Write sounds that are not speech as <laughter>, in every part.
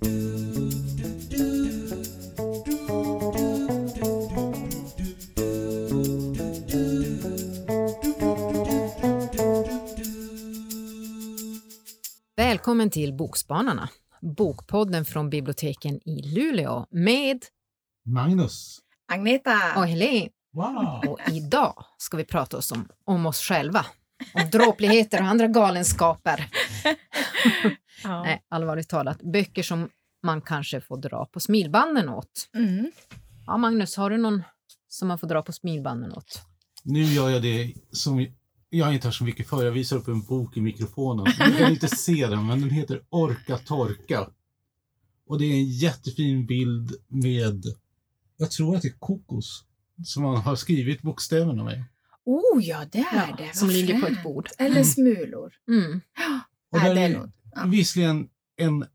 Välkommen till Bokspanarna, bokpodden från biblioteken i Luleå med Magnus. Agneta! och Helene. Wow! Och idag ska vi prata oss om, om oss själva, om dråpligheter och andra galenskaper. <laughs> Ja. Nej, allvarligt talat, böcker som man kanske får dra på smilbanden åt. Mm. Ja, Magnus, har du någon som man får dra på smilbanden åt? Nu gör jag det som jag inte har så mycket för. Jag visar upp en bok i mikrofonen. <laughs> Ni kan inte se den, men den heter Orka torka. Och det är en jättefin bild med, jag tror att det är kokos, som man har skrivit bokstäverna med. Oh ja, det är Ja, det. som ligger på ett bord. Eller smulor. Mm. Och Nej, där Ja. visserligen en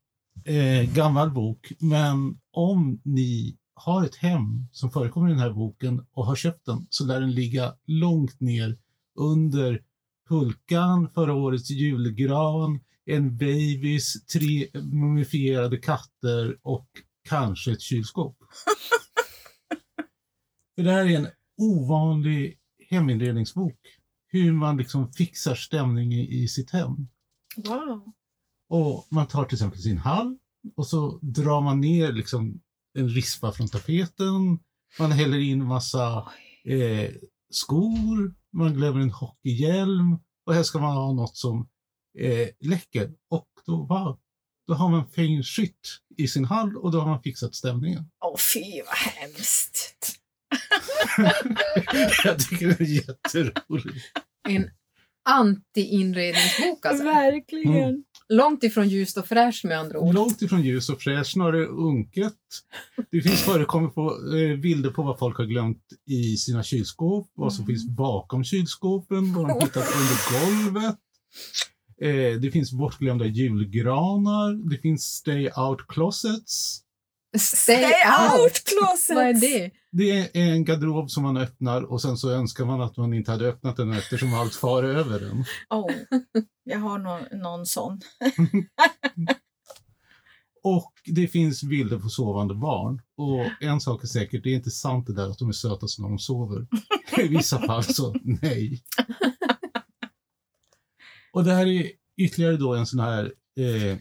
eh, gammal bok, men om ni har ett hem som förekommer i den här boken och har köpt den så lär den ligga långt ner under pulkan, förra årets julgran, en babys, tre mumifierade katter och kanske ett kylskåp. <laughs> För det här är en ovanlig heminredningsbok. Hur man liksom fixar stämning i, i sitt hem. Wow. Och man tar till exempel sin hall och så drar man ner liksom en rispa från tapeten. Man häller in massa eh, skor, man glömmer en hockeyhjälm och här ska man ha något som eh, läcker. Och då, wow, då har man feng shui i sin hall och då har man fixat stämningen. Åh fy vad hemskt. <laughs> Jag tycker det är jätteroligt. En anti-inredningsbok alltså. Verkligen. Långt ifrån ljust och fräscht med andra ord. Långt ifrån ljus och fräscht, snarare unket. Det finns förekommer på eh, bilder på vad folk har glömt i sina kylskåp, vad som Mm. finns bakom kylskåpen, vad de hittat <laughs> under golvet. Eh, det finns bortglömda julgranar, det finns stay out closets. Stay, Stay out closet! <laughs> Vad är det? Det är en garderob som man öppnar och sen så önskar man att man inte hade öppnat den eftersom allt far över den. <laughs> Oh, jag har någon, någon sån. <laughs> Och det finns bilder på sovande barn. Och en sak är säkert, det är inte sant det där att de är sötast när de sover. I vissa fall så nej. Och det här är ytterligare då en sån här eh,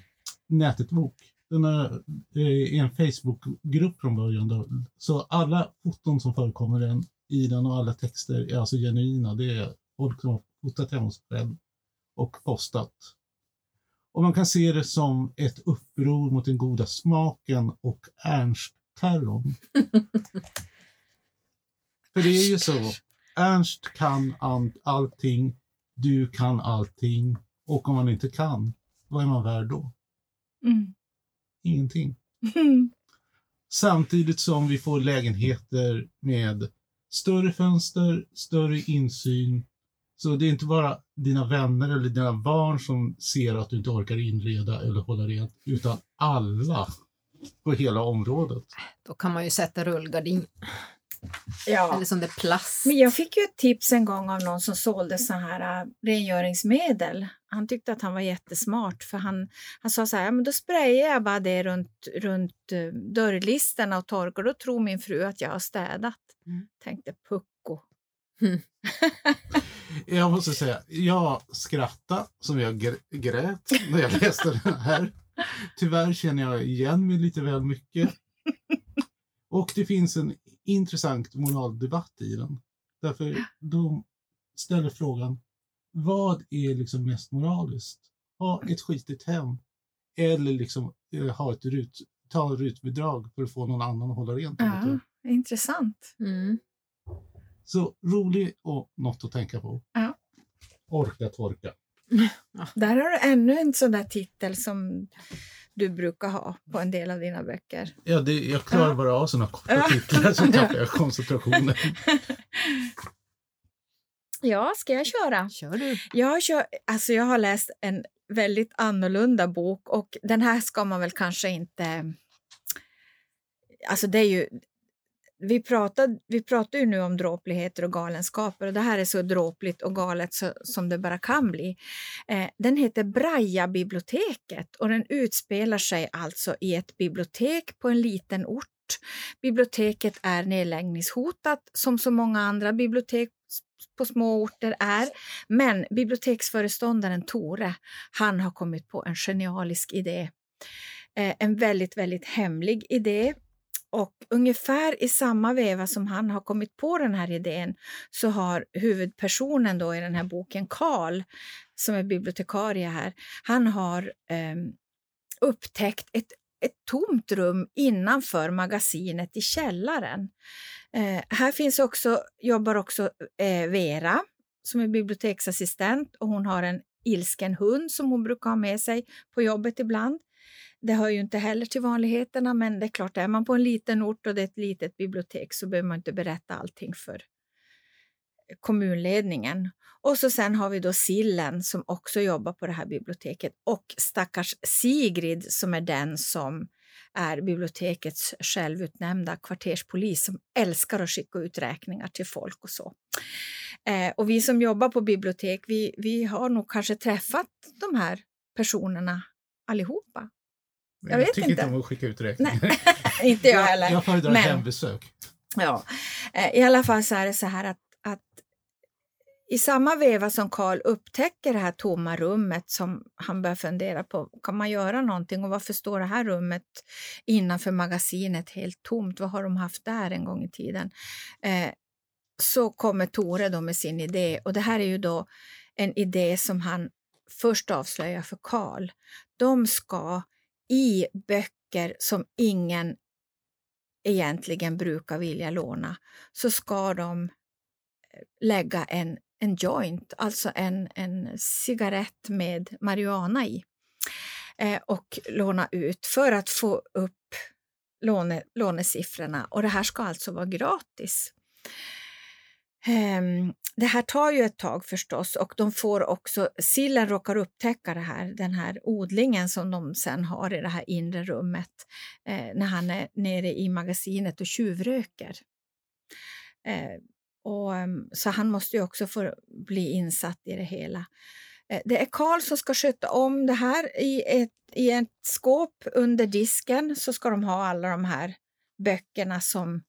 nätetbok. Den är, eh, en Facebookgrupp från början. Då. Så alla foton som förekommer den, i den och alla texter är alltså genuina. Det är folk som har fotat hemma hos själv och postat. Och man kan se det som ett uppror mot den goda smaken och Ernst-terrorn. <laughs> För det är ju så. Ernst kan all- allting, du kan allting och om man inte kan, vad är man värd då? Mm. Ingenting. Samtidigt som vi får lägenheter med större fönster, större insyn. Så det är inte bara dina vänner eller dina barn som ser att du inte orkar inreda eller hålla rent, utan alla på hela området. Då kan man ju sätta rullgardin, Ja. eller som det är plast. Men jag fick ju ett tips en gång av någon som sålde så här äh, rengöringsmedel. Han tyckte att han var jättesmart för han, han sa så här, ja, men då sprayar jag bara det runt, runt uh, dörrlisterna och torkar. Då tror min fru att jag har städat. Mm. Tänkte pucko. <laughs> Jag måste säga, jag skrattade som jag gr- grät när jag läste den här. Tyvärr känner jag igen mig lite väl mycket. <laughs> Och det finns en intressant moraldebatt i den. Därför de ställer frågan, vad är liksom mest moraliskt? Ha ett skitigt hem eller liksom eh, ha ett rut, ta rutbidrag för att få någon annan att hålla rent? Ja, intressant. Mm. Så rolig och något att tänka på. Ja. Orka torka. <laughs> Där har du ännu en sån där titel som du brukar ha på en del av dina böcker. Ja, det, jag klarar bara av sådana korta titlar så <laughs> tappar jag koncentrationen. <laughs> Ja, ska jag köra? Kör du. Jag har, kör, alltså jag har läst en väldigt annorlunda bok och den här ska man väl kanske inte... Alltså det är ju vi pratar, vi pratar ju nu om dråpligheter och galenskaper och det här är så dråpligt och galet så, som det bara kan bli. Eh, den heter Braja-biblioteket och den utspelar sig alltså i ett bibliotek på en liten ort. Biblioteket är nedläggningshotat som så många andra bibliotek på små orter är. Men biblioteksföreståndaren Tore, han har kommit på en genialisk idé. Eh, en väldigt, väldigt hemlig idé och ungefär i samma veva som han har kommit på den här idén så har huvudpersonen då i den här boken, Karl, som är bibliotekarie här, han har eh, upptäckt ett, ett tomt rum innanför magasinet i källaren. Eh, här finns också, jobbar också eh, Vera som är biblioteksassistent och hon har en ilsken hund som hon brukar ha med sig på jobbet ibland. Det hör ju inte heller till vanligheterna, men det är klart, är man på en liten ort och det är ett litet bibliotek så behöver man inte berätta allting för kommunledningen. Och så sen har vi då Sillen som också jobbar på det här biblioteket och stackars Sigrid som är den som är bibliotekets självutnämnda kvarterspolis som älskar att skicka ut räkningar till folk och så. Eh, och vi som jobbar på bibliotek, vi, vi har nog kanske träffat de här personerna allihopa. Jag, jag tycker inte om att skicka ut räkningar. <laughs> inte jag heller. Jag, jag föredrar Men, hembesök. Ja, eh, i alla fall så är det så här att, att i samma veva som Karl upptäcker det här tomma rummet som han börjar fundera på, kan man göra någonting och varför står det här rummet innanför magasinet helt tomt? Vad har de haft där en gång i tiden? Eh, så kommer Tore då med sin idé och det här är ju då en idé som han först avslöjar för Karl. De ska i böcker som ingen egentligen brukar vilja låna så ska de eh, lägga en, en joint, alltså en, en cigarett med marijuana i eh, och låna ut för att få upp låne, lånesiffrorna. Och det här ska alltså vara gratis. Ehm, det här tar ju ett tag förstås och de får också, sillen råkar upptäcka det här, den här odlingen som de sen har i det här inre rummet eh, när han är nere i magasinet och tjuvröker. Eh, och, ehm, så han måste ju också få bli insatt i det hela. Eh, det är Karl som ska sköta om det här. I ett, I ett skåp under disken så ska de ha alla de här böckerna som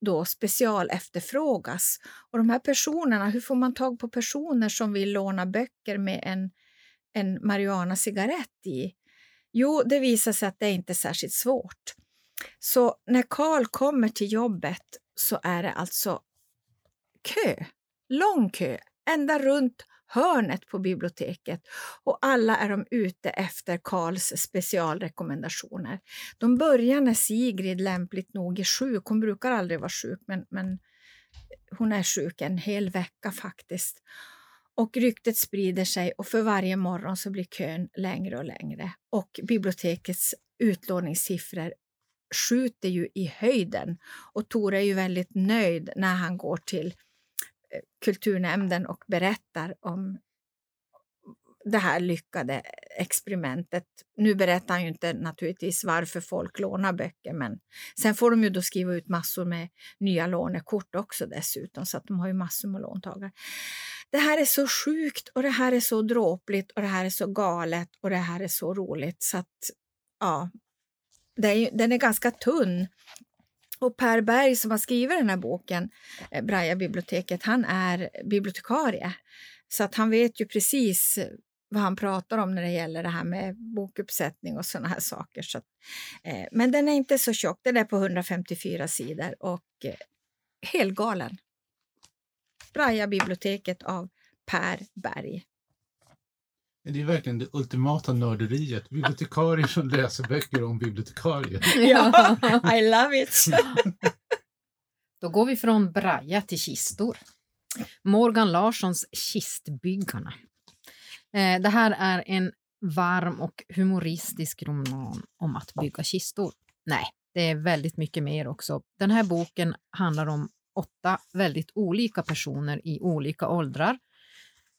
då special efterfrågas. Och de här personerna, hur får man tag på personer som vill låna böcker med en, en marijuana-cigarett i? Jo, det visar sig att det är inte är särskilt svårt. Så när Karl kommer till jobbet så är det alltså kö, lång kö, ända runt hörnet på biblioteket och alla är de ute efter Karls specialrekommendationer. De börjar när Sigrid lämpligt nog är sjuk. Hon brukar aldrig vara sjuk, men, men hon är sjuk en hel vecka faktiskt. Och ryktet sprider sig och för varje morgon så blir kön längre och längre. Och bibliotekets utlåningssiffror skjuter ju i höjden. Och Tore är ju väldigt nöjd när han går till Eh, kulturnämnden och berättar om det här lyckade experimentet. Nu berättar han ju inte naturligtvis varför folk lånar böcker men sen får de ju då skriva ut massor med nya lånekort också dessutom så att de har ju massor med låntagare. Det här är så sjukt och det här är så dråpligt och det här är så galet och det här är så roligt så att ja, är, den är ganska tunn och Per Berg som har skrivit den här boken, eh, Braja-biblioteket, han är bibliotekarie. Så att han vet ju precis vad han pratar om när det gäller det här med bokuppsättning och sådana här saker. Så att, eh, men den är inte så tjock, den är på 154 sidor och eh, helgalen. Braja-biblioteket av Per Berg. Det är verkligen det ultimata nörderiet. Bibliotekarier som läser böcker om bibliotekarier. <laughs> ja, <laughs> I love it! <laughs> Då går vi från braja till kistor. Morgan Larssons Kistbyggarna. Eh, det här är en varm och humoristisk roman om att bygga kistor. Nej, det är väldigt mycket mer också. Den här boken handlar om åtta väldigt olika personer i olika åldrar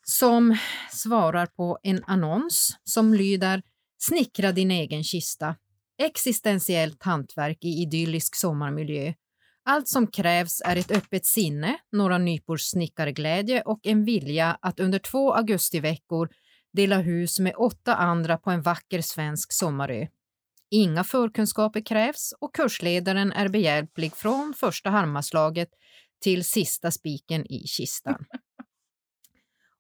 som svarar på en annons som lyder Snickra din egen kista. Existentiellt hantverk i idyllisk sommarmiljö. Allt som krävs är ett öppet sinne, några nypor snickarglädje och en vilja att under två augustiveckor dela hus med åtta andra på en vacker svensk sommarö. Inga förkunskaper krävs och kursledaren är behjälplig från första harmaslaget till sista spiken i kistan. <laughs>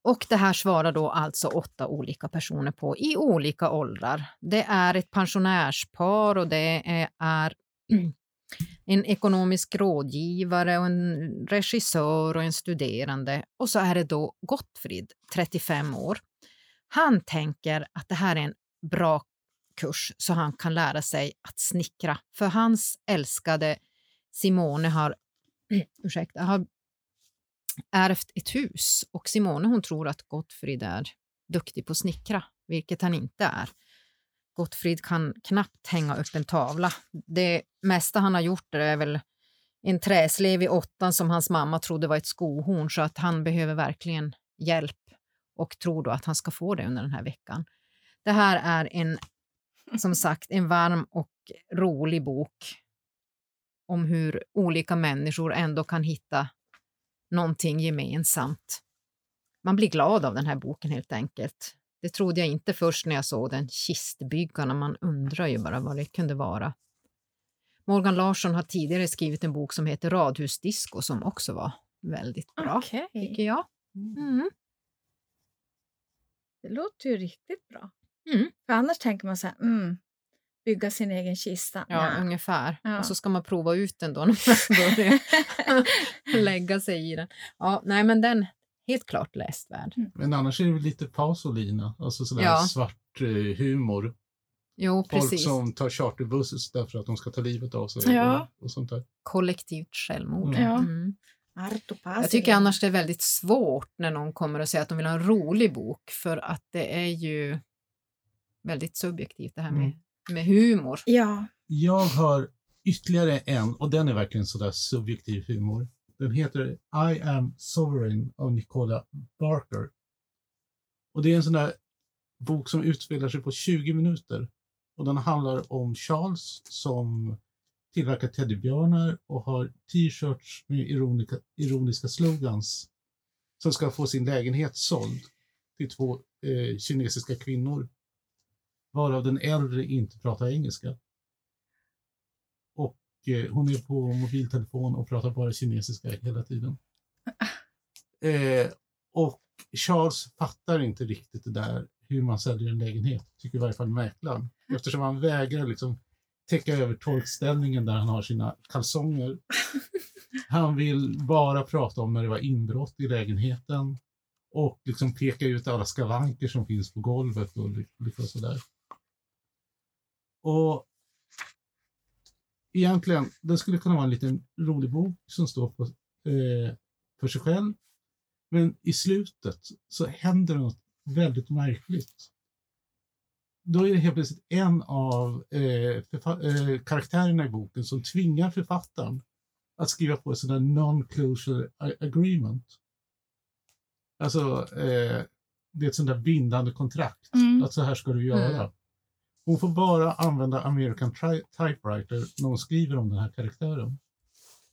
Och det här svarar då alltså åtta olika personer på i olika åldrar. Det är ett pensionärspar och det är <clears throat> en ekonomisk rådgivare och en regissör och en studerande. Och så är det då Gottfrid, 35 år. Han tänker att det här är en bra kurs så han kan lära sig att snickra. För hans älskade Simone har, <clears throat> ursäkta, har ärvt ett hus och Simone hon tror att Gottfrid är duktig på att snickra, vilket han inte är. Gottfrid kan knappt hänga upp en tavla. Det mesta han har gjort är väl en träslev i åttan som hans mamma trodde var ett skohorn så att han behöver verkligen hjälp och tror då att han ska få det under den här veckan. Det här är en, som <laughs> sagt, en varm och rolig bok om hur olika människor ändå kan hitta någonting gemensamt. Man blir glad av den här boken helt enkelt. Det trodde jag inte först när jag såg den, Kistbyggarna. Man undrar ju bara vad det kunde vara. Morgan Larsson har tidigare skrivit en bok som heter Radhusdisco som också var väldigt bra, Okej. tycker jag. Mm. Det låter ju riktigt bra. Mm. För annars tänker man så här, mm, bygga sin egen kista. Ja, Nja. ungefär. Ja. Och så ska man prova ut den då <laughs> när man börjar <laughs> lägga sig i den. Ja, nej, men den helt klart läsvärd. Men annars är det lite Pasolina, alltså sådär Ja. svart eh, humor. Jo, Folk precis. som tar charterbuss därför att de ska ta livet av sig Ja. och, och sånt där. Kollektivt självmord. Mm. Ja. Mm. Jag tycker annars det är väldigt svårt när någon kommer och säger att de vill ha en rolig bok för att det är ju väldigt subjektivt det här med, Mm. Med humor. Ja, Jag har ytterligare en och den är verkligen sådär subjektiv humor. Den heter I am sovereign av Nicola Barker. Och det är en sån där bok som utspelar sig på 20 minuter. Och den handlar om Charles som tillverkar teddybjörnar och har t-shirts med ironika, ironiska slogans som ska få sin lägenhet såld till två eh, kinesiska kvinnor. Varav den äldre inte pratar engelska. Och eh, hon är på mobiltelefon och pratar bara kinesiska hela tiden. <laughs> Eh, och Charles fattar inte riktigt det där hur man säljer en lägenhet, tycker i varje fall mäklaren. Eftersom han vägrar liksom täcka över torkställningen där han har sina kalsonger. <laughs> Han vill bara prata om när det var inbrott i lägenheten och liksom peka ut alla skavanker som finns på golvet och li- lite sådär. Och egentligen, det skulle kunna vara en liten rolig bok som står på, eh, för sig själv. Men i slutet så händer något väldigt märkligt. Då är det helt plötsligt en av eh, eh, karaktärerna i boken som tvingar författaren att skriva på där non-closure agreement. Alltså, eh, det är ett sånt där bindande kontrakt. Mm. Att så här ska du göra. Mm. Hon får bara använda American typewriter när hon skriver om den här karaktären.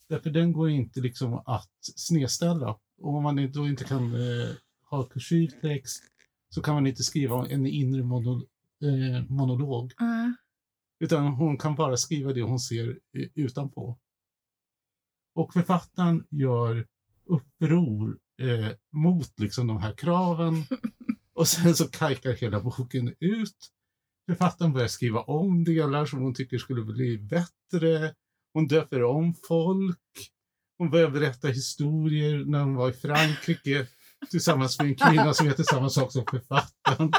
Därför den går inte liksom att snedställa. Och om man då inte kan eh, ha kursiv text så kan man inte skriva en inre mono, eh, monolog. Ja. Utan hon kan bara skriva det hon ser eh, utanpå. Och författaren gör uppror eh, mot liksom de här kraven. <laughs> Och sen så kajkar hela boken ut. Författaren börjar skriva om delar som hon tycker skulle bli bättre. Hon döper om folk. Hon börjar berätta historier när hon var i Frankrike tillsammans med en kvinna som heter samma sak som författaren.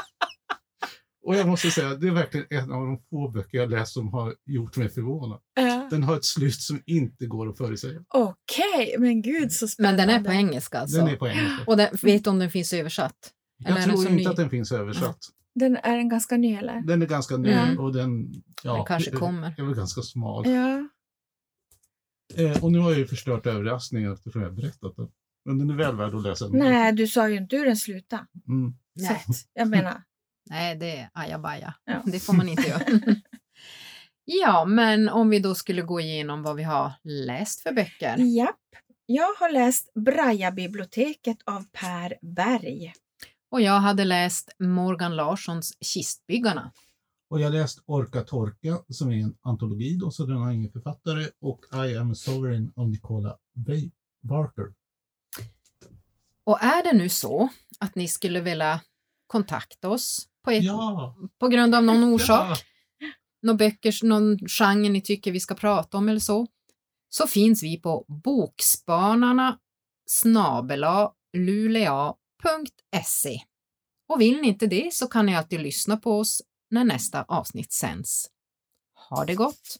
Och jag måste säga, det är verkligen en av de få böcker jag läst som har gjort mig förvånad. Ja. Den har ett slut som inte går att förutsäga. Okej, men gud så Men spännande. den är på engelska alltså? Den är på engelska. Och den, vet du om den finns översatt? eller Jag tror inte ny? att den finns översatt. Den är den ganska ny eller? Den är ganska ny Ja. och den, ja, Den kanske kommer. är väl ganska smal. Ja. Eh, och nu har jag ju förstört överraskningen eftersom jag har berättat den. Men den är väl värd att läsa. Nej, du sa ju inte hur den slutade. Mm. Nej. Jag menar, <laughs> Nej, det är ajabaja. Ja. <laughs> Det får man inte göra. <laughs> Ja, men om vi då skulle gå igenom vad vi har läst för böcker. Japp. Jag har läst Braja-biblioteket av Per Berg. Och jag hade läst Morgan Larssons Kistbyggarna. Och jag läst Orka Torka som är en antologi då, så den har ingen författare. Och I am a sovereign av Nicola Bay Barker. Och är det nu så att ni skulle vilja kontakta oss på, ett, Ja! på grund av någon orsak, Ja. någon böcker, någon genre ni tycker vi ska prata om eller så, så finns vi på bokspanarna snabela lulea.se. Och vill ni inte det så kan ni alltid lyssna på oss när nästa avsnitt sänds. Ha det gott!